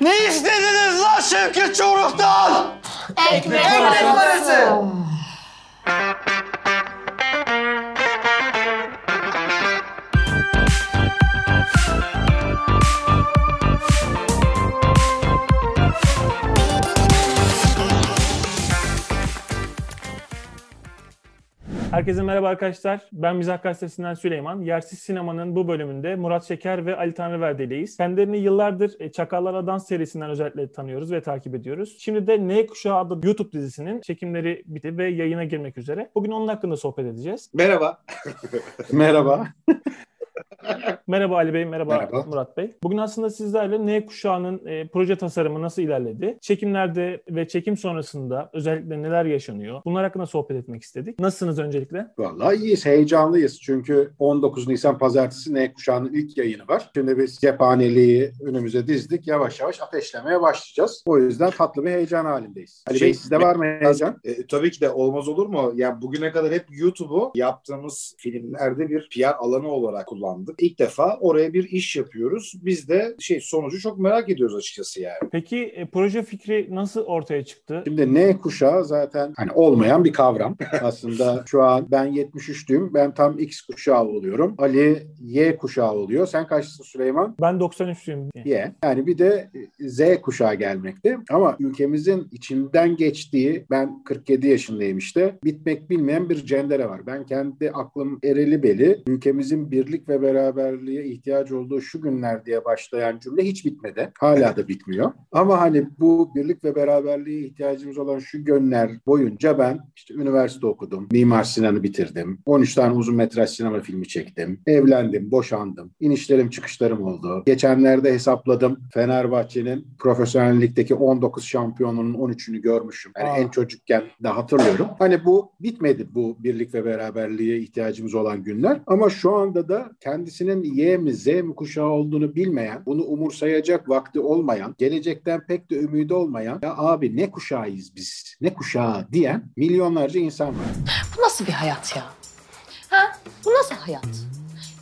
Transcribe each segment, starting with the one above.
Ne istediniz lan Şevket Çoruh'tan? Ekmek parası. Herkese merhaba arkadaşlar. Ben Mizah Gazetesi'nden Süleyman. Yersiz Sinema'nın bu bölümünde Murat Şeker ve Ali Tanrıverdi'yleyiz. Kendilerini yıllardır e, Çakallara Dans serisinden özellikle tanıyoruz ve takip ediyoruz. Şimdi de N Kuşağı adlı YouTube dizisinin çekimleri bitti ve yayına girmek üzere. Bugün onun hakkında sohbet edeceğiz. Merhaba. Merhaba. Merhaba Ali Bey, merhaba, Merhaba. Murat Bey. Bugün aslında sizlerle N kuşağının e, proje tasarımı nasıl ilerledi? Çekimlerde ve çekim sonrasında özellikle neler yaşanıyor? Bunlar hakkında sohbet etmek istedik. Nasılsınız öncelikle? Vallahi iyiyiz, heyecanlıyız. Çünkü 19 Nisan pazartesi N kuşağının ilk yayını var. Şimdi biz cephaneliği önümüze dizdik. Yavaş yavaş ateşlemeye başlayacağız. O yüzden tatlı bir heyecan halindeyiz. Ali Şey, Bey sizde var mı heyecan? E, tabii ki de olmaz olur mu? Yani bugüne kadar hep YouTube'u yaptığımız filmlerde bir PR alanı olarak kullandık. İlk defa oraya bir iş yapıyoruz. Biz de şey sonucu çok merak ediyoruz açıkçası yani. Peki e, proje fikri nasıl ortaya çıktı? Şimdi N kuşağı zaten hani olmayan bir kavram. Aslında şu an ben 73'lüyüm. Ben tam X kuşağı oluyorum. Ali Y kuşağı oluyor. Sen kaçlısın Süleyman? Ben 93'lüyüm. Y. Yani bir de e, Z kuşağı gelmekte. Ama ülkemizin içinden geçtiği, ben 47 yaşındayım işte, bitmek bilmeyen bir cendere var. Ben kendi aklım ereli beli, ülkemizin birlik ve beraberliğe ihtiyacı olduğu şu günler diye başlayan cümle hiç bitmedi. Hala da bitmiyor. Ama hani bu birlik ve beraberliğe ihtiyacımız olan şu günler boyunca ben işte üniversite okudum, Mimar Sinan'ı bitirdim, 13 tane uzun metraj sinema filmi çektim, evlendim, boşandım, inişlerim çıkışlarım oldu. Geçenlerde hesapladım Fenerbahçe'nin profesyonel ligdeki 19 şampiyonunun 13'ünü görmüşüm. Yani Aa. en çocukken de hatırlıyorum. Hani bu bitmedi bu birlik ve beraberliğe ihtiyacımız olan günler. Ama şu anda da kendisinin Y mi Z mi kuşağı olduğunu bilmeyen, bunu umursayacak vakti olmayan, gelecekten pek de ümidi olmayan ya abi ne kuşağıyız biz, ne kuşağı diyen milyonlarca insan var. Bu nasıl bir hayat ya? Ha? Bu nasıl hayat?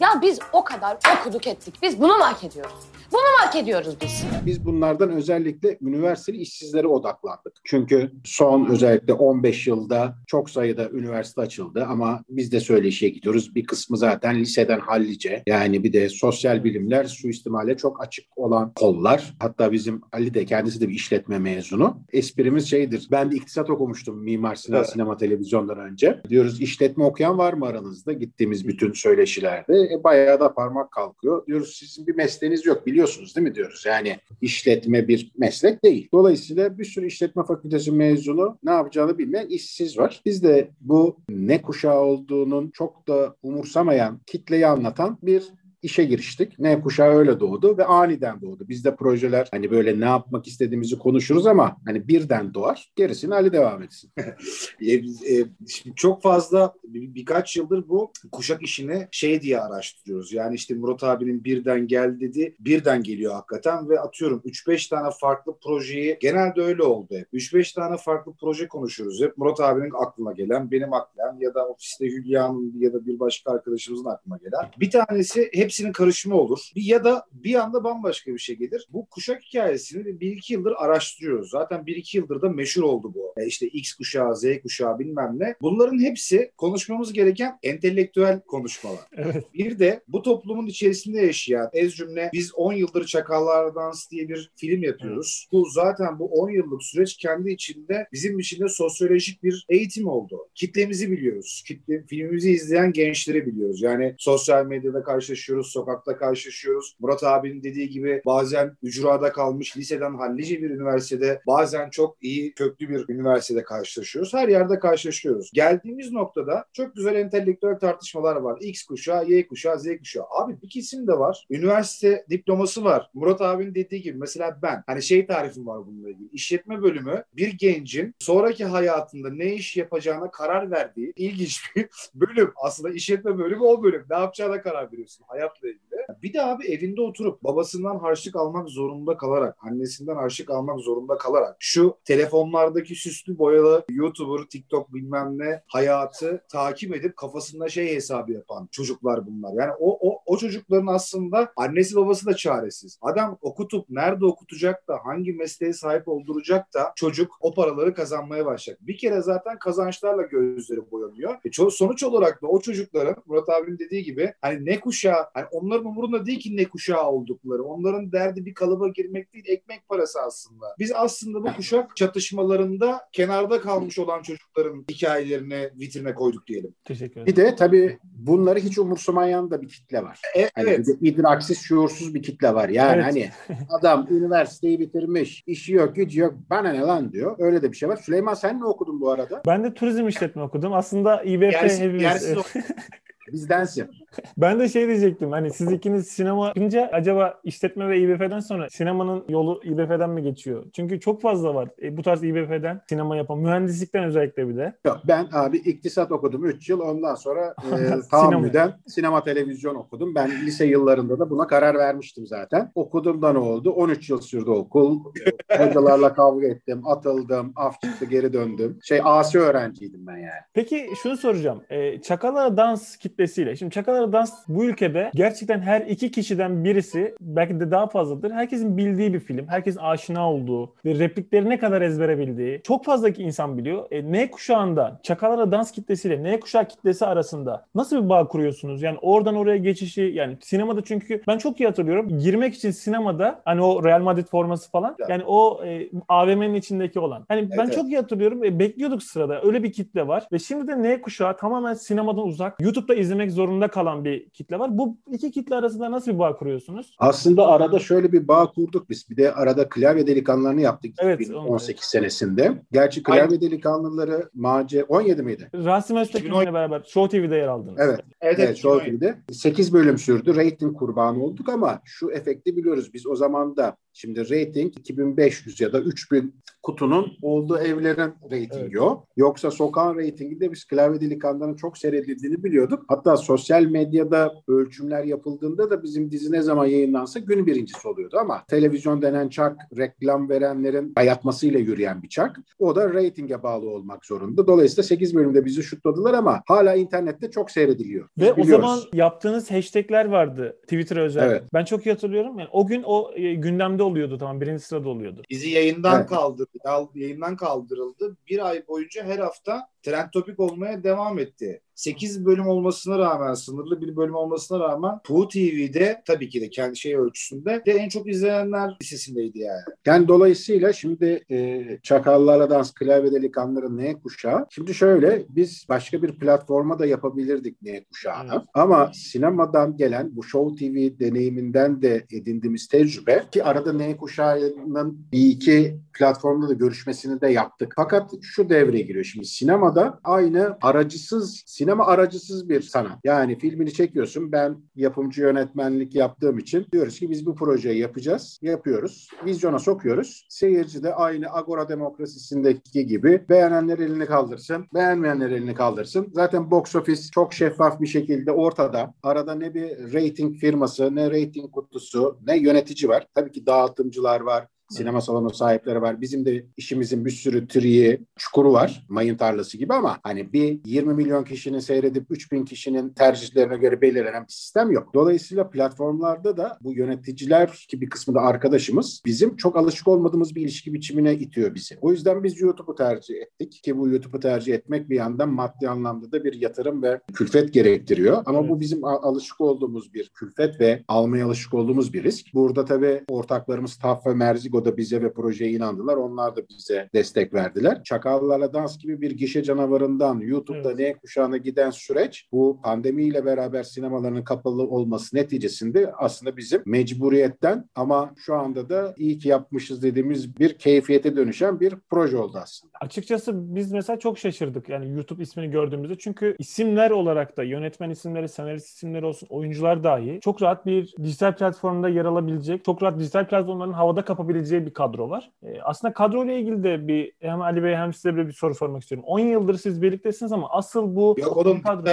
Ya biz o kadar okuduk ettik. Biz bunu mu hak ediyoruz? Bunu mu hak ediyoruz biz? Biz bunlardan özellikle üniversiteli işsizlere odaklandık. Çünkü son özellikle 15 yılda çok sayıda üniversite açıldı ama biz de söyleşiye gidiyoruz. Bir kısmı zaten liseden hallice. Yani bir de sosyal bilimler suistimale çok açık olan kollar. Hatta bizim Ali de kendisi de bir işletme mezunu. Esprimiz şeydir. Ben de iktisat okumuştum Mimar Sinan Evet. Sinema Televizyon'dan önce. Diyoruz işletme okuyan var mı aranızda? Gittiğimiz bütün söyleşilerde e, bayağı da parmak kalkıyor. Diyoruz sizin bir mesleğiniz yok biliyorsunuz değil mi diyoruz. Yani işletme bir meslek değil. Dolayısıyla bir sürü işletme fakültesi mezunu ne yapacağını bilmeyen işsiz var. Biz de bu ne kuşağı olduğunun çok da umursamayan kitleyi anlatan bir işe giriştik. Ne kuşağı öyle doğdu ve aniden doğdu. Bizde projeler hani böyle ne yapmak istediğimizi konuşuruz ama hani birden doğar. Gerisini Ali devam etsin. E, e, şimdi çok fazla bir- birkaç yıldır bu kuşak işini şey diye araştırıyoruz. Yani işte Murat abinin birden gel dedi. Birden geliyor hakikaten ve atıyorum 3-5 tane farklı projeyi genelde öyle oldu hep. 3-5 tane farklı proje konuşuyoruz hep. Murat abinin aklına gelen, benim aklıma ya da ofiste Hülya'nın ya da bir başka arkadaşımızın aklına gelen. Bir tanesi hepsinin karışımı olur. Ya da bir anda bambaşka bir şey gelir. Bu kuşak hikayesini bir iki yıldır araştırıyoruz. Zaten bir iki yıldır da meşhur oldu bu. E işte X kuşağı, Z kuşağı bilmem ne. Bunların hepsi konuşmamız gereken entelektüel konuşmalar. Evet. Bir de bu toplumun içerisinde yaşayan ez cümle biz 10 yıldır Çakallar Dans diye bir film yapıyoruz. Bu zaten bu 10 yıllık süreç kendi içinde bizim içinde sosyolojik bir eğitim oldu. Kitlemizi biliyoruz. Kitle, filmimizi izleyen gençleri biliyoruz. Yani sosyal medyada karşılaşıyoruz, sokakta karşılaşıyoruz. Murat abinin dediği gibi bazen ücrada kalmış liseden hallice bir üniversitede bazen çok iyi köklü bir üniversitede karşılaşıyoruz. Her yerde karşılaşıyoruz. Geldiğimiz noktada çok güzel entelektüel tartışmalar var. X kuşağı, Y kuşağı, Z kuşağı. Abi bir kesim de var. Üniversite diploması var. Murat abinin dediği gibi mesela ben hani şey tarifim var bununla ilgili. İşletme bölümü bir gencin sonraki hayatında ne iş yapacağına karar verdiği ilginç bir bölüm. Aslında işletme bölümü o bölüm. Ne yapacağına karar veriyorsun hayatla ilgili. Bir de abi evinde oturup babasından harçlık almak zorunda kalarak, annesinden harçlık almak zorunda kalarak şu telefonlardaki süslü boyalı YouTuber, TikTok bilmem ne hayatı takip edip kafasında şey hesabı yapan çocuklar bunlar. Yani o, o, o çocukların aslında annesi babası da çaresiz. Adam okutup nerede okutacak da hangi mesleğe sahip olduracak da çocuk o paraları kazanmaya başlayacak. Bir kere zaten kazançlarla gözleri boyanıyor. E, sonuç olarak da o çocukların Murat abinin dediği gibi hani ne kuşağı, hani onların umurunda değil ki ne kuşağı oldukları. Onların derdi bir kalıba girmek değil, ekmek parası aslında. Biz aslında bu kuşak çatışmalarında kenarda kalmış olan çocukların hikayelerini vitrine koyduk diyelim. Teşekkür ederim. Bir de tabii bunları hiç umursamayan da bir kitle var. E, Hani evet. idraksiz, şuursuz bir kitle var. Yani Evet. hani adam üniversiteyi bitirmiş, işi yok, gücü yok, bana ne lan diyor. Öyle de bir şey var. Süleyman sen ne okudun bu arada? Ben de turizm işletme okudum. Aslında İBF Yersiz- hepimiz... yersiz Bizdensin. Ben de şey diyecektim. Hani siz ikiniz sinema yapınca acaba işletme ve İBF'den sonra sinemanın yolu İBF'den mi geçiyor? Çünkü çok fazla var. E, bu tarz İBF'den sinema yapan, mühendislikten özellikle bir de. Yok, ben abi iktisat okudum 3 yıl. Ondan sonra e, tahammüden sinema televizyon okudum. Ben lise yıllarında da buna karar vermiştim zaten. Okudum da ne oldu? 13 yıl sürdü okul. Hocalarla kavga ettim, atıldım, af çıktı, geri döndüm. Şey asi öğrenciydim ben yani. Peki şunu soracağım. E, Çakala dans kitlesiyle. Şimdi Çakala dans bu ülkede gerçekten her iki kişiden birisi belki de daha fazladır. Herkesin bildiği bir film. Herkesin aşina olduğu ve replikleri ne kadar ezbere bildiği çok fazla insan biliyor. E, N kuşağında Çakala dans kitlesiyle N kuşağı kitlesi arasında nasıl bir bağ kuruyorsunuz? Yani oradan oraya geçişi yani sinemada çünkü ben çok iyi hatırlıyorum. Girmek için sinemada hani o Real Madrid forması falan yani o e, AVM'nin içindeki olan. Hani ben Evet, çok iyi hatırlıyorum. E, bekliyorduk sırada. Öyle bir kitle var. Ve şimdi de N kuşağı tamamen sinemadan uzak. YouTube'da izlemek zorunda kalan bir kitle var. Bu iki kitle arasında nasıl bir bağ kuruyorsunuz? Aslında arada şöyle bir bağ kurduk biz. Bir de arada klavye delikanlılarını yaptık Evet, 2018 senesinde. Gerçi klavye delikanlıları Mace 17 miydi? Rasim Öztekin'le beraber Show TV'de yer aldınız. Evet. Evet, Evet, evet, Show TV'de 8 bölüm sürdü. Rating kurbanı olduk ama şu efekti biliyoruz. Biz o zaman da şimdi rating 2500 ya da 3000 kutunun olduğu evlerin ratingi Evet. o. Yoksa sokağın reytinginde biz klavye delikanlıların çok seyredildiğini biliyorduk. Hatta sosyal medyada ölçümler yapıldığında da bizim dizi ne zaman yayınlansa gün birincisi oluyordu ama televizyon denen çark reklam verenlerin dayatmasıyla yürüyen bir çark. O da reytinge bağlı olmak zorunda. Dolayısıyla 8 bölümde bizi şutladılar ama hala internette çok seyrediliyor. Ve o biliyoruz. zaman yaptığınız hashtagler vardı Twitter'a özel. Evet. Ben çok iyi hatırlıyorum. Yani o gün o e, gündemde oluyordu tamam birinci sırada oluyordu. Bizi yayından Evet. kaldırdı. yal- Yayından kaldırıldı. Bir ay boyunca her hafta trend topik olmaya devam etti. 8 bölüm olmasına rağmen, sınırlı bir bölüm olmasına rağmen Pu TV'de tabii ki de kendi şey ölçüsünde de en çok izlenenler listesindeydi yani. Yani dolayısıyla şimdi e, Çakallarla Dans Klavye Delikanlıları N kuşağı. Şimdi şöyle biz başka bir platforma da yapabilirdik N kuşağını. Evet. Ama sinemadan gelen bu Show TV deneyiminden de edindiğimiz tecrübe ki arada N kuşağının bir iki platformda da görüşmesini de yaptık. Fakat şu devreye giriyor şimdi sinemada aynı aracısız sinema aracısız bir sanat. Yani filmini çekiyorsun ben yapımcı yönetmenlik yaptığım için diyoruz ki biz bu projeyi yapacağız. Yapıyoruz. Vizyona sokuyoruz. Seyirci de aynı Agora demokrasisindeki gibi beğenenler elini kaldırsın, beğenmeyenler elini kaldırsın. Zaten box office çok şeffaf bir şekilde ortada. Arada ne bir rating firması, ne rating kutusu, ne yönetici var. Tabii ki dağıtımcılar var. Sinema salonu sahipleri var. Bizim de işimizin bir sürü triği, çukuru var. Mayın tarlası gibi ama hani bir 20 milyon kişinin seyredip 3000 kişinin tercihlerine göre belirlenen bir sistem yok. Dolayısıyla platformlarda da bu yöneticiler ki bir kısmı da arkadaşımız bizim çok alışık olmadığımız bir ilişki biçimine itiyor bizi. O yüzden biz YouTube'u tercih ettik ki bu YouTube'u tercih etmek bir yandan maddi anlamda da bir yatırım ve külfet gerektiriyor. Ama Evet. bu bizim alışık olduğumuz bir külfet ve almaya alışık olduğumuz bir risk. Burada tabii ortaklarımız TAF ve Merzigo da bize ve projeye inandılar. Onlar da bize destek verdiler. Çakallarla Dans gibi bir gişe canavarından YouTube'da Evet. ne kuşağına giden süreç bu pandemiyle beraber sinemaların kapalı olması neticesinde aslında bizim mecburiyetten ama şu anda da iyi ki yapmışız dediğimiz bir keyfiyete dönüşen bir proje oldu aslında. Açıkçası biz mesela çok şaşırdık yani YouTube ismini gördüğümüzde. Çünkü isimler olarak da yönetmen isimleri, senarist isimleri olsun, oyuncular dahi çok rahat bir dijital platformda yer alabilecek, çok rahat dijital platformların havada kapabileceği geleceği bir kadro var. E, aslında kadro ile ilgili de bir hem Ali Bey hem size bir soru sormak istiyorum. 10 yıldır siz birliktesiniz ama asıl bu Yok oğlum kadro-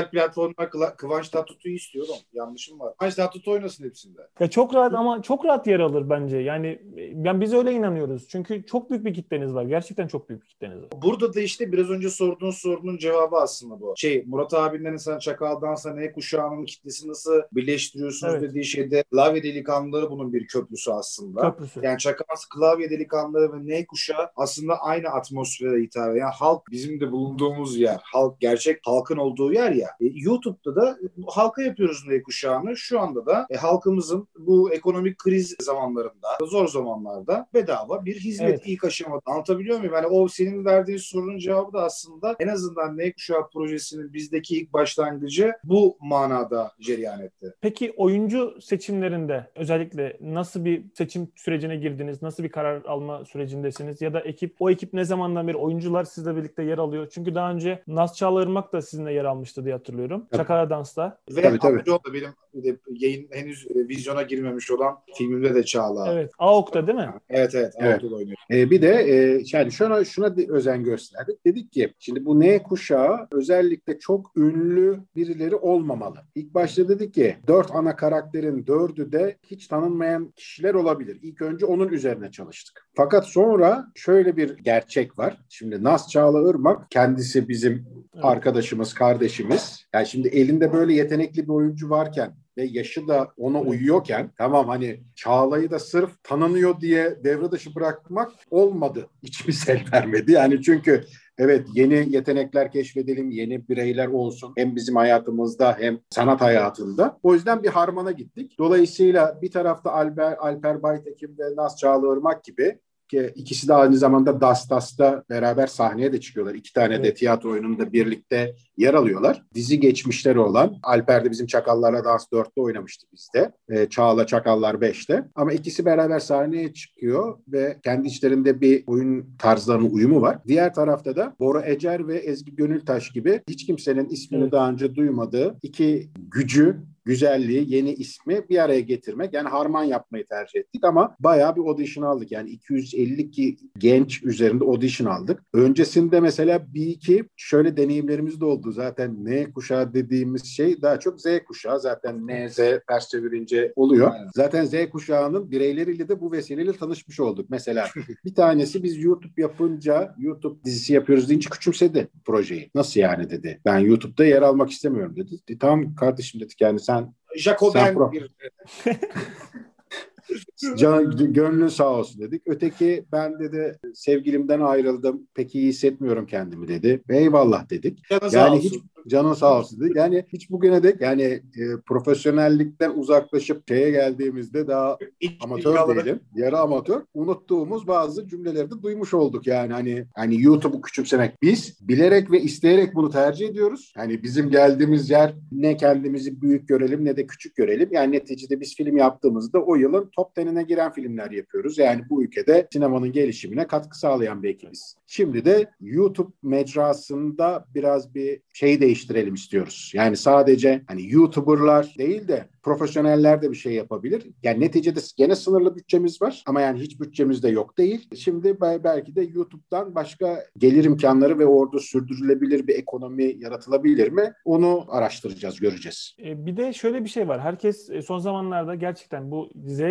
Kıva- Kıvanç Tatlıtuğ'u istiyorum. Yanlışım var. Kıvanç Tatlıtuğ oynasın hepsinde. Ya çok rahat ama çok rahat yer alır bence. Yani ben biz öyle inanıyoruz. Çünkü çok büyük bir kitleniz var. Gerçekten çok büyük bir kitleniz var. Burada da işte biraz önce sorduğun sorunun cevabı aslında bu. Şey Murat abinin sen Çakal'dansa ne kuşağının kitlesi nasıl birleştiriyorsunuz Evet. dediği şeyde klavye delikanlıları bunun bir köprüsü aslında. Köprüsü. Yani Çakal klavye delikanlıları ve ne kuşağı aslında aynı atmosfere hitap ediyor. Yani halk bizim de bulunduğumuz yer. Halk gerçek halkın olduğu yer ya. E, YouTube'da da bu halka yapıyoruz ne kuşağını. Şu anda da e, halkımızın bu ekonomik kriz zamanlarında, zor zamanlarda bedava bir hizmet Evet. ilk aşamada. Anlatabiliyor muyum? Yani o senin verdiğin sorunun cevabı da aslında en azından ne kuşağı projesinin bizdeki ilk başlangıcı bu manada cereyan etti. Peki oyuncu seçimlerinde özellikle nasıl bir seçim sürecine girdiniz? Nasıl bir karar alma sürecindesiniz? Ya da ekip o ekip ne zamandan beri oyuncular sizle birlikte yer alıyor? Çünkü daha önce Naz Çağla Irmak da sizinle yer almıştı diye hatırlıyorum. Tabii. Çakara Dans'ta. Ve Tabii, tabii. benim bir de yayın henüz e, vizyona girmemiş olan filmimde de Çağla. Evet. AOK'ta değil mi? Evet evet. Evet. Altılı oynuyor. E, bir de e, yani şuna şuna özen gösterdik. Dedik ki şimdi bu N kuşağı özellikle çok ünlü birileri olmamalı. İlk başta dedik ki dört ana karakterin dördü de hiç tanınmayan kişiler olabilir. İlk önce onun üzerine çalıştık. Fakat sonra şöyle bir gerçek var. Şimdi Naz Çağla Irmak kendisi bizim Evet. arkadaşımız, kardeşimiz. Yani şimdi elinde böyle yetenekli bir oyuncu varken ve yaşı da ona uyuyorken tamam hani Çağla'yı da sırf tanınıyor diye devre dışı bırakmak olmadı. Hiçbir el vermedi. Yani çünkü evet yeni yetenekler keşfedelim, yeni bireyler olsun hem bizim hayatımızda hem sanat hayatında. O yüzden bir harmana gittik. Dolayısıyla bir tarafta Alper, Alper Baytekin ve Naz Çağla Irmak gibi ki ikisi de aynı zamanda Das Das'ta beraber sahneye de çıkıyorlar. İki tane de tiyatro oyununda birlikte yer alıyorlar. Dizi geçmişleri olan Alper de bizim Çakallarla Dans 4'te oynamıştı bizde. Ee, Çağla Çakallar 5'te. Ama ikisi beraber sahneye çıkıyor ve kendi içlerinde bir oyun tarzlarının uyumu var. Diğer tarafta da Bora Ecer ve Ezgi Gönültaş gibi hiç kimsenin ismini Evet. daha önce duymadığı iki gücü güzelliği, yeni ismi bir araya getirmek. Yani harman yapmayı tercih ettik ama bayağı bir audition aldık. Yani 250 ki genç üzerinde audition aldık. Öncesinde mesela bir iki şöyle deneyimlerimiz de oldu. Zaten N kuşağı dediğimiz şey daha çok Z kuşağı. Zaten N, Z ters çevirince oluyor. Aynen. Zaten Z kuşağının bireyleriyle de bu vesileyle tanışmış olduk. Mesela bir tanesi biz YouTube yapınca YouTube dizisi yapıyoruz deyince küçümsedi projeyi. Nasıl yani dedi. Ben YouTube'da yer almak istemiyorum dedi. E, tamam kardeşim dedik yani sen Sen Jacoben pro. bir Can, gönlün sağ olsun dedik. Öteki ben dedi sevgilimden ayrıldım. Pek iyi hissetmiyorum kendimi dedi. Eyvallah dedik. canı Yani hiç canın sağ olsun dedik. Yani hiç bugüne dek yani e, profesyonellikten uzaklaşıp şeye geldiğimizde daha İlk amatör diyelim. Yarı amatör. Unuttuğumuz bazı cümleleri de duymuş olduk yani hani hani YouTube'u küçümsemek. Biz bilerek ve isteyerek bunu tercih ediyoruz. Hani bizim geldiğimiz yer ne kendimizi büyük görelim ne de küçük görelim. Yani neticede biz film yaptığımızda o yılın top 10'ine giren filmler yapıyoruz. Yani bu ülkede sinemanın gelişimine katkı sağlayan bir ekibiz. Şimdi de YouTube mecrasında biraz bir şey değiştirelim istiyoruz. Yani sadece hani YouTuber'lar değil de profesyoneller de bir şey yapabilir. Yani neticede gene sınırlı bütçemiz var ama yani hiç bütçemiz de yok değil. Şimdi bel- belki de YouTube'dan başka gelir imkanları ve orada sürdürülebilir bir ekonomi yaratılabilir mi? Onu araştıracağız, göreceğiz. E, bir de şöyle bir şey var. Herkes e, son zamanlarda gerçekten bu Z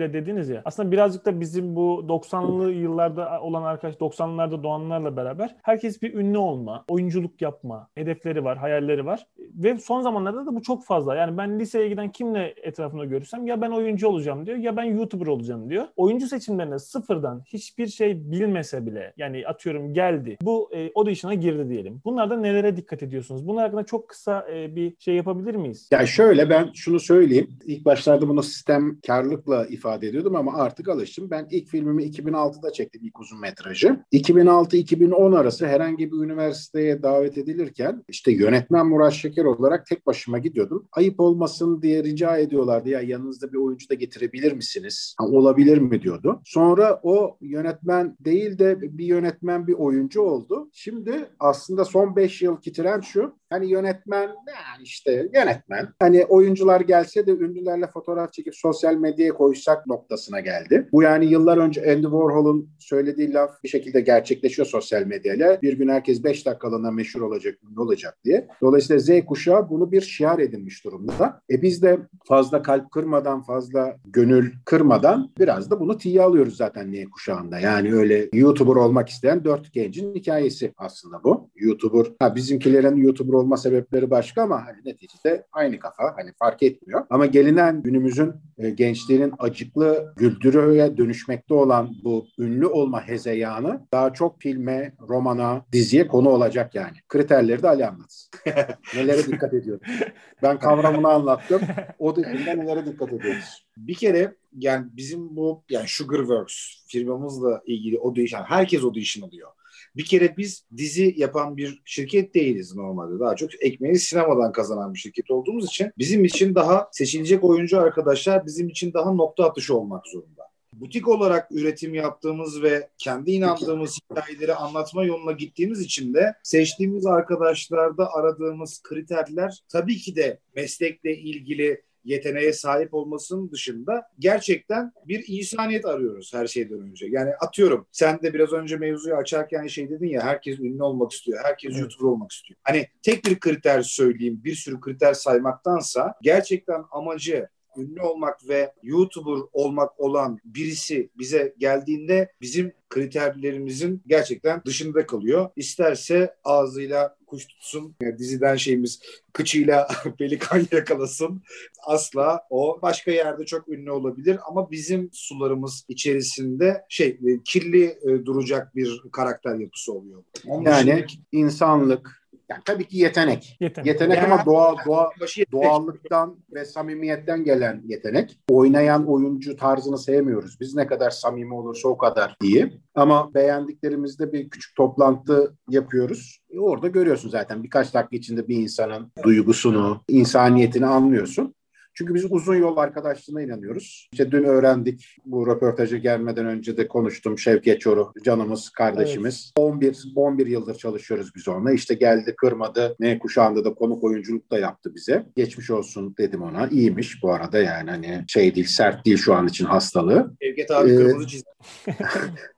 kuşağıyla dediniz ya. Aslında birazcık da bizim bu 90'lı yıllarda olan arkadaş 90'larda doğanlarla beraber herkes bir ünlü olma, oyunculuk yapma hedefleri var, hayalleri var. Ve son zamanlarda da bu çok fazla. Yani ben liseye giden kimle etrafımda görürsem ya ben oyuncu olacağım diyor ya ben YouTuber olacağım diyor. Oyuncu seçimlerine sıfırdan hiçbir şey bilmese bile yani atıyorum geldi. Bu e, audition'a girdi diyelim. Bunlarda nelere dikkat ediyorsunuz? Bunlar hakkında çok kısa e, bir şey yapabilir miyiz? Yani şöyle ben şunu söyleyeyim. İlk başlarda bunu sistem karlılıkla ifade ediyordum ama artık alıştım. Ben ilk filmimi 2006'da çektim ilk uzun metrajı. 2006-2010 arası herhangi bir üniversiteye davet edilirken işte yönetmen Murat Şeker olarak tek başıma gidiyordum. Ayıp olmasın diye rica ediyorlardı. Ya yanınızda bir oyuncu da getirebilir misiniz? Ha, olabilir mi diyordu. Sonra o yönetmen değil de bir yönetmen bir oyuncu oldu. Şimdi aslında son 5 yılki trend şu. Hani yönetmen yani işte yönetmen. Hani oyuncular gelse de ünlülerle fotoğraf çekip sosyal medyaya koysak noktasına geldi. Bu yani yıllar önce Andy Warhol'un söylediği laf bir şekilde gerçekleşiyor sosyal medyayla. Bir gün herkes 5 dakikalığına meşhur olacak, ünlü olacak diye. Dolayısıyla Z kuşağı bunu bir şiar edinmiş durumda. E biz de fazla kalp kırmadan, fazla gönül kırmadan biraz da bunu tiye alıyoruz zaten Y kuşağında. Yani öyle YouTuber olmak isteyen dört gencin hikayesi aslında bu. YouTuber, ha bizimkilerin YouTuber olma sebepleri başka ama hani neticede aynı kafa hani fark etmiyor. Ama gelinen günümüzün e, gençliğinin acıklı güldürüye dönüşmekte olan bu ünlü olma hezeyanı daha çok filme, romana, diziye konu olacak yani. Kriterleri de Ali anlatsın. Nelere dikkat ediyoruz? Ben kavramını anlattım. O dışında nelere dikkat ediyoruz? Bir kere yani bizim bu yani Sugarworks firmamızla ilgili audition, herkes audition alıyor. Bir kere biz dizi yapan bir şirket değiliz normalde. Daha çok ekmeği sinemadan kazanan bir şirket olduğumuz için bizim için daha seçilecek oyuncu arkadaşlar bizim için daha nokta atışı olmak zorunda. Butik olarak üretim yaptığımız ve kendi inandığımız hikayeleri anlatma yoluna gittiğimiz için de seçtiğimiz arkadaşlarda aradığımız kriterler tabii ki de meslekle ilgili yeteneğe sahip olmasının dışında gerçekten bir insaniyet arıyoruz her şeyden önce. Yani atıyorum sen de biraz önce mevzuyu açarken şey dedin ya herkes ünlü olmak istiyor. Herkes Evet. YouTuber olmak istiyor. Hani tek bir kriter söyleyeyim bir sürü kriter saymaktansa gerçekten amacı ünlü olmak ve YouTuber olmak olan birisi bize geldiğinde bizim kriterlerimizin gerçekten dışında kalıyor. İsterse ağzıyla kuş tutsun, yani diziden şeyimiz kıçıyla pelikan yakalasın. Asla o başka yerde çok ünlü olabilir ama bizim sularımız içerisinde şey e, kirli e, duracak bir karakter yapısı oluyor. Onun Yani dışındaki- insanlık, yani tabii ki yetenek. Yetenek Ya- ama doğa, doğa, başı yetenek. doğallıktan ve samimiyetten gelen yetenek. Oynayan oyuncu tarzını sevmiyoruz. Biz ne kadar samimi olursa o kadar iyi. Ama beğendiklerimizde bir küçük toplantı yapıyoruz. E orada görüyorsun zaten birkaç dakika içinde bir insanın duygusunu, insaniyetini anlıyorsun. Çünkü biz uzun yol arkadaşlığına inanıyoruz. İşte dün öğrendik bu röportaja gelmeden önce de konuştum Şevket Çoruh canımız kardeşimiz. 11 11 yıldır çalışıyoruz biz onunla. İşte geldi kırmadı. Ne kuşağında da konuk oyunculuk da yaptı bize. Geçmiş olsun dedim ona. İyiymiş bu arada yani hani şey değil sert değil şu an için hastalığı. Şevket abi Ee, kırmızı çizgi.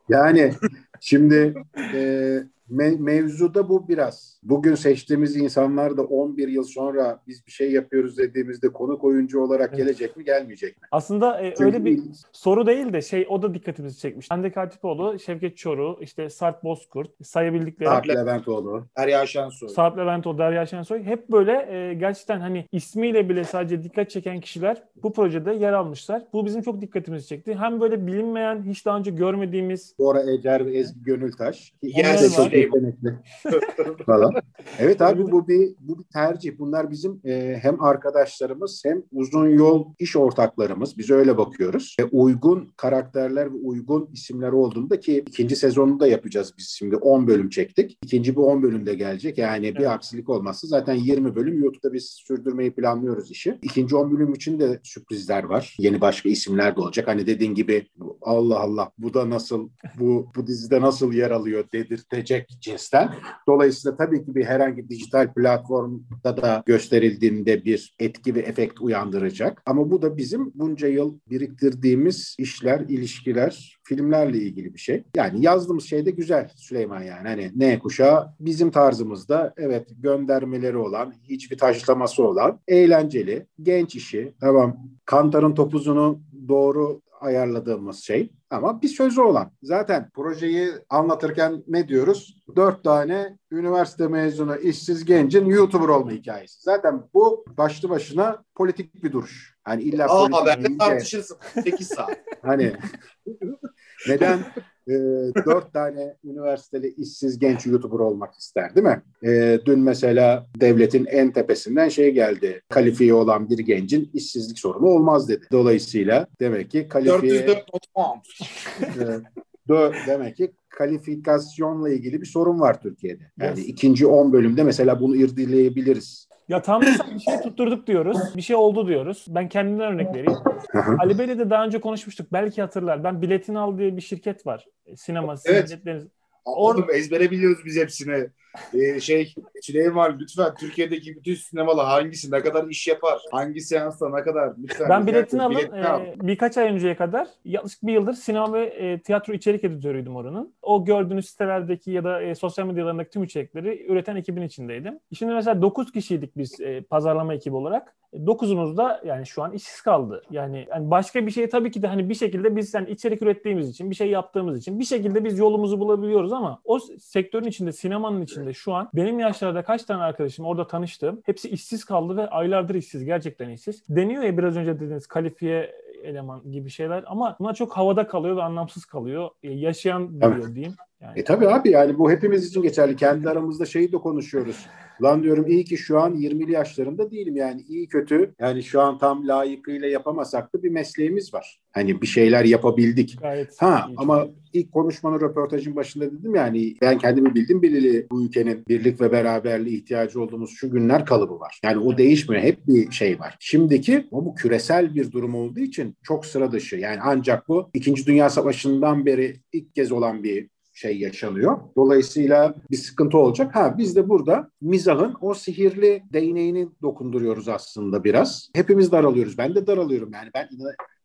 Yani şimdi e, me- mevzuda bu biraz. Bugün seçtiğimiz insanlar da 11 yıl sonra biz bir şey yapıyoruz dediğimizde konuk oyuncu olarak Evet. gelecek mi gelmeyecek mi? Aslında e, Çünkü öyle bir soru değil de şey o da dikkatimizi çekmiş. Hande Katipoğlu, Şevket Çoruh, işte Sarp Bozkurt sayabildikleri Sarp Leventoğlu. Derya Şensoy. Sarp Leventoğlu, Derya Şensoy hep böyle e, gerçekten hani ismiyle bile sadece dikkat çeken kişiler bu projede yer almışlar. Bu bizim çok dikkatimizi çekti. Hem böyle bilinmeyen, hiç daha önce görmediğimiz Bora Ecer ve Ezgi Gönültaş. De çok. Yetenekli falan. Evet abi bu bir bu bir tercih. Bunlar bizim e, hem arkadaşlarımız hem uzun yol iş ortaklarımız. Biz öyle bakıyoruz. E, uygun karakterler ve uygun isimler olduğunda ki ikinci sezonunu da yapacağız biz şimdi 10 bölüm çektik. İkinci bir 10 bölümde gelecek. Yani bir Evet. aksilik olmazsa zaten 20 bölüm YouTube'da biz sürdürmeyi planlıyoruz işi. İkinci 10 bölüm için de sürprizler var. Yeni başka isimler de olacak. Hani dediğin gibi Allah Allah bu da nasıl bu bu dizide nasıl yer alıyor dedirtecek cinsten. Dolayısıyla tabii ki bir herhangi dijital platformda da gösterildiğinde bir etki ve efekt uyandıracak. Ama bu da bizim bunca yıl biriktirdiğimiz işler, ilişkiler, filmlerle ilgili bir şey. Yani yazdığımız şey de güzel Süleyman yani. Hani ne kuşağı bizim tarzımızda evet göndermeleri olan, hiçbir taşlaması olan, eğlenceli, genç işi. Tamam Kantar'ın topuzunu doğru ayarladığımız şey ama bir sözü olan. Zaten projeyi anlatırken ne diyoruz? Dört tane üniversite mezunu işsiz gencin YouTuber olma hikayesi. Zaten bu başlı başına politik bir duruş. Hani illa Aa politik haberde deyince- tartışırsın. 8 saat. Hani neden e, dört tane üniversiteli işsiz genç YouTuber olmak ister değil mi? E, dün mesela devletin en tepesinden şey geldi. Kalifiye olan bir gencin işsizlik sorunu olmaz dedi. Dolayısıyla demek ki kalifiye... 404 not puan. Demek ki kalifikasyonla ilgili bir sorun var Türkiye'de. Yani Yes. ikinci 10 bölümde mesela bunu irdeleyebiliriz. Ya tam mesela bir şey tutturduk diyoruz. Bir şey oldu diyoruz. Ben kendimden örnek vereyim. Ali Bey'le de daha önce konuşmuştuk. Belki hatırlar. Ben Biletin Al diye bir şirket var. E, Sinema. Evet. biletleriniz- Oğlum ezbere biliyoruz biz hepsini. Ee, şey Süleyman lütfen Türkiye'deki bütün sinemalar hangisi ne kadar iş yapar? Hangi seansta ne kadar? Lütfen. Ben biletini ederim, alın. biletini al. e, birkaç ay önceye kadar yaklaşık bir yıldır sinema ve e, tiyatro içerik editörüydüm oranın. O gördüğünüz sitelerdeki ya da e, sosyal medyalarındaki tüm içerikleri üreten ekibin içindeydim. Şimdi mesela 9 kişiydik biz e, pazarlama ekibi olarak. 9'umuz da yani şu an işsiz kaldı. Yani, yani başka bir şey tabii ki de hani bir şekilde biz yani içerik ürettiğimiz için, bir şey yaptığımız için bir şekilde biz yolumuzu bulabiliyoruz ama o sektörün içinde, sinemanın içinde şu an benim yaşlarda kaç tane arkadaşım orada tanıştığım hepsi işsiz kaldı ve aylardır işsiz, gerçekten işsiz. Deniyor ya biraz önce dediğiniz kalifiye eleman gibi şeyler ama bunlar çok havada kalıyor ve anlamsız kalıyor. E, yaşayan biliyor diyeyim. Yani. E tabii abi yani bu hepimiz için geçerli. Kendi aramızda şeyi de konuşuyoruz. Lan diyorum iyi ki şu an 20'li yaşlarında değilim yani iyi kötü. Yani şu an tam layıkıyla yapamasak da bir mesleğimiz var. Hani bir şeyler yapabildik. Gayet Ha iyi. ama ilk konuşmanın röportajın başında dedim yani ben kendimi bildim bileli bu ülkenin birlik ve beraberliğe ihtiyacı olduğumuz şu günler kalıbı var. Yani o değişmiyor. Hep bir şey var. Şimdiki o bu küresel bir durum olduğu için çok sıra dışı. Yani ancak bu İkinci Dünya Savaşı'ndan beri ilk kez olan bir şey yaşanıyor. Dolayısıyla bir sıkıntı olacak. Ha biz de burada mizahın o sihirli değneğini dokunduruyoruz aslında biraz. Hepimiz daralıyoruz. Ben de daralıyorum. Yani ben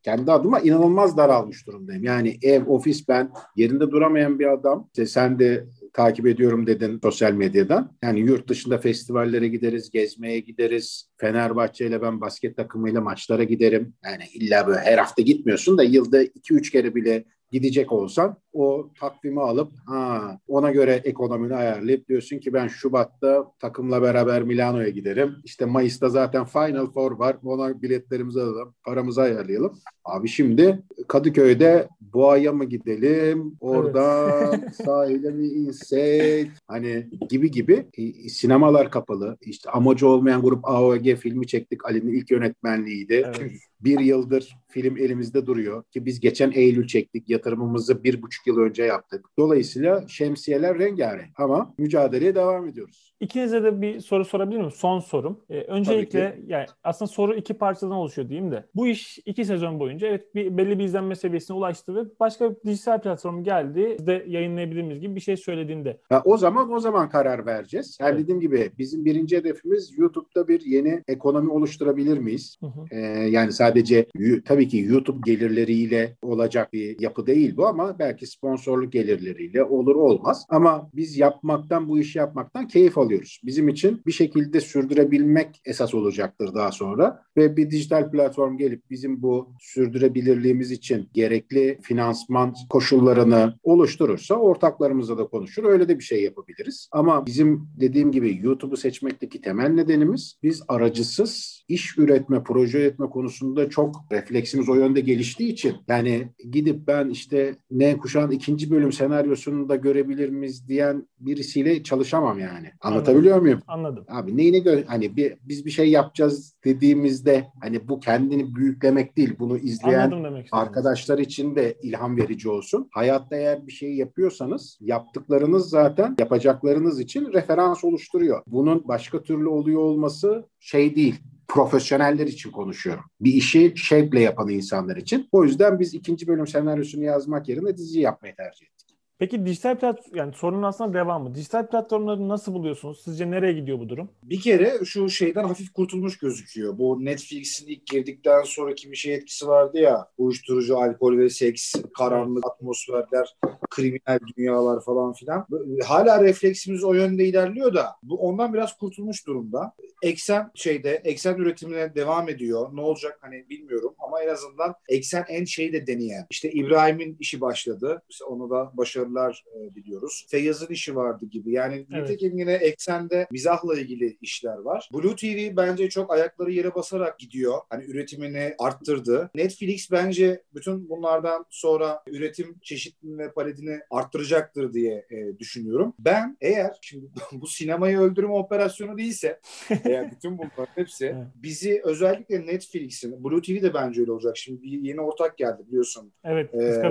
kendi adıma inanılmaz daralmış durumdayım. Yani ev, ofis ben yerinde duramayan bir adam. İşte sen de takip ediyorum dedin sosyal medyadan. Yani yurt dışında festivallere gideriz, gezmeye gideriz. Fenerbahçe ile ben basket takımıyla maçlara giderim. Yani illa böyle her hafta gitmiyorsun da yılda 2-3 kere bile gidecek olsan o takvimi alıp ha, ona göre ekonomini ayarlayıp diyorsun ki ben Şubat'ta takımla beraber Milano'ya giderim. İşte Mayıs'ta zaten Final Four var. Ona biletlerimizi alalım, paramızı ayarlayalım. Abi şimdi Kadıköy'de Boğa'ya mı gidelim? Oradan sahile mi insek? Hani gibi gibi E, sinemalar kapalı. İşte amacı olmayan grup AOG filmi çektik. Ali'nin ilk yönetmenliğiydi. Evet. Bir yıldır film elimizde duruyor ki biz geçen Eylül çektik. Yatırımımızı bir buçuk yıl önce yaptık. Dolayısıyla şemsiyeler rengarenk ama mücadeleye devam ediyoruz. İkinize de bir soru sorabilir miyim? Son sorum. Ee, öncelikle yani aslında soru iki parçadan oluşuyor diyeyim de. Bu iş iki sezon boyunca evet bir, belli bir izlenme seviyesine ulaştı ve başka bir dijital platform geldi. Biz de yayınlayabilir miyiz gibi bir şey söylediğinde. Ha, o zaman o zaman karar vereceğiz. Yani Evet. dediğim gibi bizim birinci hedefimiz YouTube'da bir yeni ekonomi oluşturabilir miyiz? Hı hı. Ee, yani sadece tabii ki YouTube gelirleriyle olacak bir yapı değil bu ama belki sponsorluk gelirleriyle olur olmaz. Ama biz yapmaktan bu işi yapmaktan keyif alıyoruz. Bizim için bir şekilde sürdürebilmek esas olacaktır daha sonra ve bir dijital platform gelip bizim bu sürdürebilirliğimiz için gerekli finansman koşullarını oluşturursa ortaklarımızla da konuşur. Öyle de bir şey yapabiliriz. Ama bizim dediğim gibi YouTube'u seçmekteki temel nedenimiz biz aracısız iş üretme, proje üretme konusunda çok refleksimiz o yönde geliştiği için yani gidip ben işte ne kuşağın ikinci bölüm senaryosunu da görebilir miyiz diyen birisiyle çalışamam yani. Anlatabiliyor muyum? Anladım. Abi neyine göre hani bir, biz bir şey yapacağız dediğimizde hani bu kendini büyüklemek değil bunu izleyen Anladım arkadaşlar için de ilham verici olsun. Hayatta eğer bir şey yapıyorsanız yaptıklarınız zaten yapacaklarınız için referans oluşturuyor. Bunun başka türlü oluyor olması şey değil profesyoneller için konuşuyorum. Bir işi şevkle yapan insanlar için. O yüzden biz ikinci bölüm senaryosunu yazmak yerine dizi yapmayı tercih ettik. Peki dijital platform yani sorunun aslında devamı. Dijital platformları nasıl buluyorsunuz? Sizce nereye gidiyor bu durum? Bir kere şu şeyden hafif kurtulmuş gözüküyor. Bu Netflix'in ilk girdikten sonraki bir şey etkisi vardı ya. Uyuşturucu, alkol ve seks, karanlık atmosferler, kriminal dünyalar falan filan. Hala refleksimiz o yönde ilerliyor da bu ondan biraz kurtulmuş durumda. Eksen şeyde, eksen üretimine devam ediyor. Ne olacak hani bilmiyorum ama en azından eksen en şeyi de deneyen. İşte İbrahim'in işi başladı. İşte onu da başarılar e, diliyoruz. Feyyaz'ın işi vardı gibi. Yani Evet. nitekim yine eksende mizahla ilgili işler var. Blue TV bence çok ayakları yere basarak gidiyor. Hani üretimini arttırdı. Netflix bence bütün bunlardan sonra üretim çeşitliliğini ve paletini arttıracaktır diye e, düşünüyorum. Ben eğer şimdi bu sinemayı öldürme operasyonu değilse eğer bütün bunların hepsi bizi özellikle Netflix'in, Blue TV de bence öyle olacak. Şimdi bir yeni ortak geldi biliyorsun. Evet, Ee,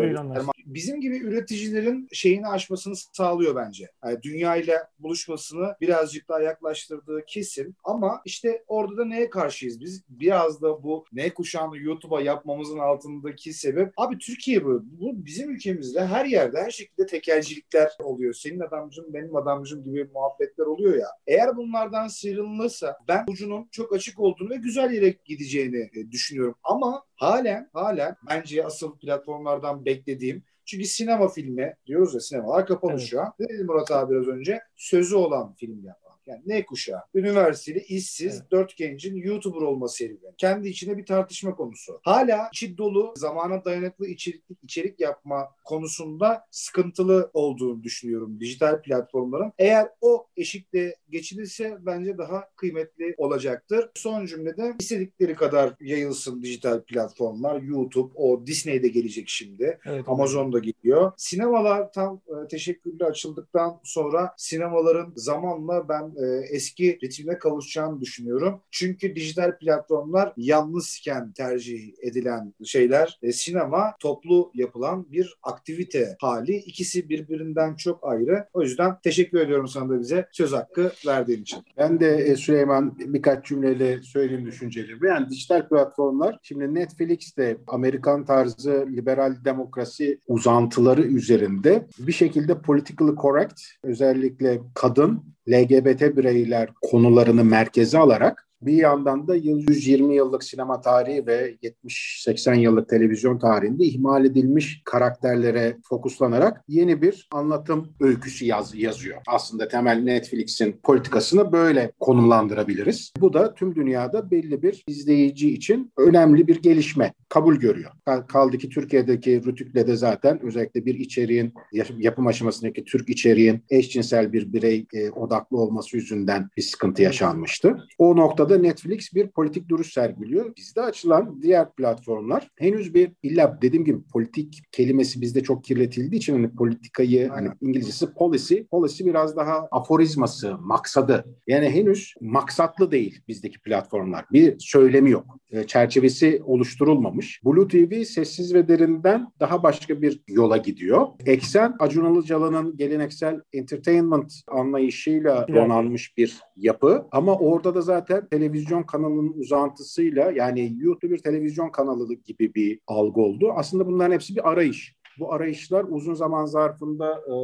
bizim gibi üreticilerin şeyini aşmasını sağlıyor bence. Yani dünya ile buluşmasını birazcık daha yaklaştırdığı kesin. Ama işte orada da neye karşıyız biz? Biraz da bu ne kuşağını YouTube'a yapmamızın altındaki sebep abi Türkiye bu. Bu bizim ülkemizde her yerde her şekilde tekelcilikler oluyor. Senin adamcım benim adamcım gibi muhabbetler oluyor ya. Eğer bunlardan sıyrılırsa ben ucunun çok açık olduğunu ve güzel yere gideceğini e, düşünüyorum. Ama halen halen bence asıl platformlardan beklediğim çünkü sinema filmi diyoruz ya sinemalar kapalı Evet. şu an. Dedi Murat abi biraz önce? Sözü olan film yapmak. Yani ne kuşağı? Üniversiteli, işsiz, Evet. dört gencin YouTuber olma serüveni. Kendi içine bir tartışma konusu. Hala içi dolu, zamana dayanıklı içerik, içerik yapma konusunda sıkıntılı olduğunu düşünüyorum dijital platformların. Eğer o eşikte geçilirse bence daha kıymetli olacaktır. Son cümlede istedikleri kadar yayılsın dijital platformlar. YouTube, o Disney'de gelecek şimdi. Evet. Amazon'da gidiyor. Sinemalar tam e, teşekkürlü açıldıktan sonra sinemaların zamanla ben e, eski ritmine kavuşacağını düşünüyorum. Çünkü dijital platformlar yalnızken tercih edilen şeyler. E, sinema toplu yapılan bir aktivite hali. İkisi birbirinden çok ayrı. O yüzden teşekkür ediyorum sana da bize söz hakkı verdiğin için. Ben de e, Süleyman birkaç cümleyle söyleyeyim düşüncelerimi. Yani dijital platformlar şimdi Netflix de Amerikan tarzı liberal demokrasi uzantıları üzerinde bir şekilde politically correct özellikle kadın LGBT bireyler konularını merkeze alarak bir yandan da 120 yıllık sinema tarihi ve 70-80 yıllık televizyon tarihinde ihmal edilmiş karakterlere fokuslanarak yeni bir anlatım öyküsü yaz, yazıyor. Aslında temel Netflix'in politikasını böyle konumlandırabiliriz. Bu da tüm dünyada belli bir izleyici için önemli bir gelişme kabul görüyor. Kal- Kaldı ki Türkiye'deki Rütük'le de zaten özellikle bir içeriğin yap- yapım aşamasındaki Türk içeriğin eşcinsel bir birey e, odaklı olması yüzünden bir sıkıntı yaşanmıştı. O noktada Netflix bir politik duruş sergiliyor. Bizde açılan diğer platformlar henüz bir illa dediğim gibi politik kelimesi bizde çok kirletildiği için hani politikayı hani İngilizcesi policy, policy biraz daha aforizması, maksadı. Yani henüz maksatlı değil bizdeki platformlar. Bir söylemi yok. E, çerçevesi oluşturulmamış. Blue TV sessiz ve derinden daha başka bir yola gidiyor. Eksen Acun Ilıcalı'nın geleneksel entertainment anlayışıyla donanmış bir yapı. Ama orada da zaten televizyon kanalının uzantısıyla yani YouTube bir televizyon kanalı gibi bir algı oldu. Aslında bunların hepsi bir arayış. Bu arayışlar uzun zaman zarfında e,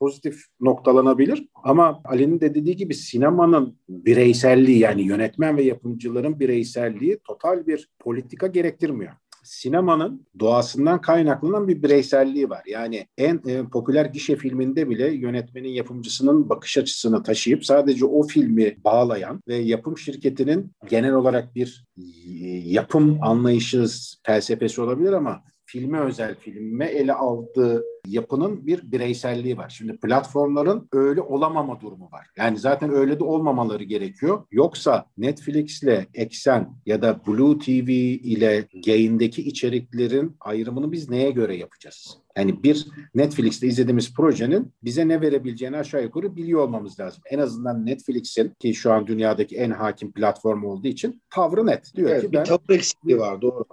pozitif noktalanabilir. Ama Ali'nin de dediği gibi sinemanın bireyselliği yani yönetmen ve yapımcıların bireyselliği total bir politika gerektirmiyor sinemanın doğasından kaynaklanan bir bireyselliği var. Yani en e, popüler gişe filminde bile yönetmenin yapımcısının bakış açısını taşıyıp sadece o filmi bağlayan ve yapım şirketinin genel olarak bir e, yapım anlayışı felsefesi olabilir ama filme özel filme ele aldığı yapının bir bireyselliği var. Şimdi platformların öyle olamama durumu var. Yani zaten öyle de olmamaları gerekiyor. Yoksa Netflix'le Eksen ya da Blue TV ile yayındaki içeriklerin ayrımını biz neye göre yapacağız? Yani bir Netflix'te izlediğimiz projenin bize ne verebileceğini aşağı yukarı biliyor olmamız lazım. En azından Netflix'in ki şu an dünyadaki en hakim platform olduğu için tavrı net. Diyor Evet, ki bir ben tavır eksikliği var doğru.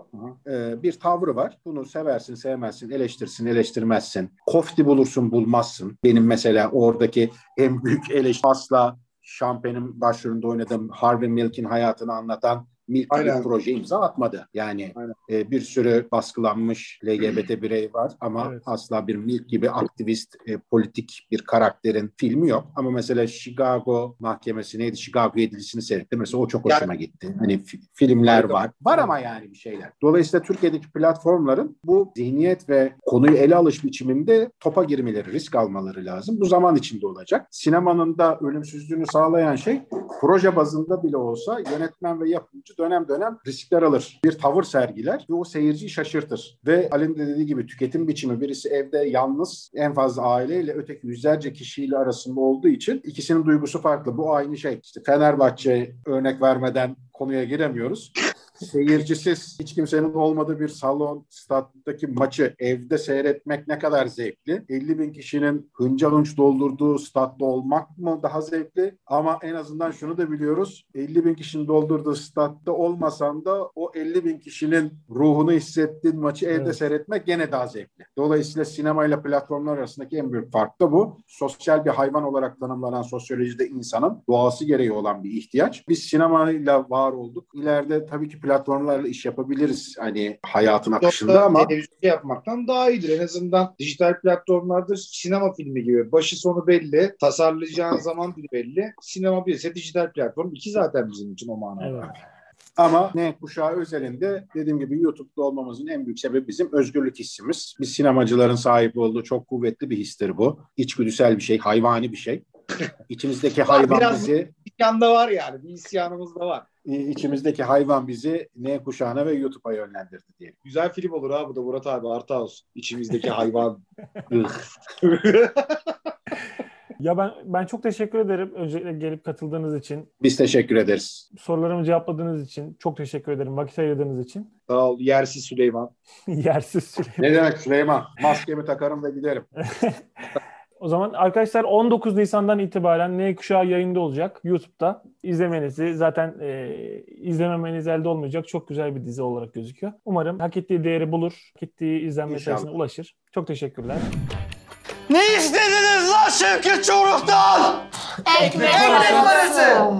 e, bir tavrı var. Bunu seversin, sevmezsin, eleştirsin, eleştirmezsin. Kofti bulursun, bulmazsın. Benim mesela oradaki en büyük eleştiri asla Şampen'in başrolünde oynadığım Harvey Milk'in hayatını anlatan Milk Aynen. proje imza atmadı. Yani Aynen. e, bir sürü baskılanmış LGBT birey var ama Evet. asla bir Milk gibi aktivist, e, politik bir karakterin filmi yok. Ama mesela Chicago mahkemesi neydi? Chicago yedilisini seyrettim. Mesela o çok Yani- hoşuma gitti. Hani fi- filmler var. Var ama yani bir şeyler. Dolayısıyla Türkiye'deki platformların bu zihniyet ve konuyu ele alış biçiminde topa girmeleri, risk almaları lazım. Bu zaman içinde olacak. Sinemanın da ölümsüzlüğünü sağlayan şey proje bazında bile olsa yönetmen ve yapımcı dönem dönem riskler alır. Bir tavır sergiler ve o seyirciyi şaşırtır. Ve Ali'nin de dediği gibi tüketim biçimi birisi evde yalnız en fazla aileyle öteki yüzlerce kişiyle arasında olduğu için ikisinin duygusu farklı. Bu aynı şey. İşte Fenerbahçe örnek vermeden konuya giremiyoruz. Seyircisiz, hiç kimsenin olmadığı bir salon, stat'taki maçı evde seyretmek ne kadar zevkli? 50 bin kişinin hınca hınç doldurduğu statta olmak mı daha zevkli? Ama en azından şunu da biliyoruz. 50 bin kişinin doldurduğu statta olmasan da o 50 bin kişinin ruhunu hissettiğin maçı evde Evet. seyretmek gene daha zevkli. Dolayısıyla sinemayla platformlar arasındaki en büyük fark da bu. Sosyal bir hayvan olarak tanımlanan sosyolojide insanın doğası gereği olan bir ihtiyaç. Biz sinemayla var olduk. İleride tabii ki platformlarla iş yapabiliriz hani hayatın akışında Yoksa ama televizyon yapmaktan daha iyidir. En azından dijital platformlarda sinema filmi gibi. Başı sonu belli. Tasarlayacağın zaman bile belli. Sinema bir ise dijital platform. iki zaten bizim için o manada. Evet. Ama ne kuşağı özelinde dediğim gibi YouTube'da olmamızın en büyük sebebi bizim özgürlük hissimiz. Biz sinemacıların sahip olduğu çok kuvvetli bir histir bu. İçgüdüsel bir şey, hayvani bir şey. İçimizdeki hayvan biraz- bizi İsyan da var yani. Bir isyanımız da var. İçimizdeki hayvan bizi ne kuşağına ve YouTube'a yönlendirdi diyelim. Güzel film olur ha bu da Murat abi. Artı olsun. İçimizdeki hayvan. Ya ben ben çok teşekkür ederim öncelikle gelip katıldığınız için, Biz teşekkür ederiz. sorularımı cevapladığınız için. Çok teşekkür ederim vakit ayırdığınız için. Sağ ol. Yersiz Süleyman. Yersiz süre. Ne demek Süleyman? Maskemi takarım ve giderim. O zaman arkadaşlar 19 Nisan'dan itibaren N kuşağı yayında olacak YouTube'da. İzlemenizi zaten e, izlememeniz elde olmayacak çok güzel bir dizi olarak gözüküyor. Umarım hak ettiği değeri bulur, hak ettiği izlenme sayısına ulaşır. Çok teşekkürler. Ne istediniz lan Şevket Çoruh'tan? Ekmek parası.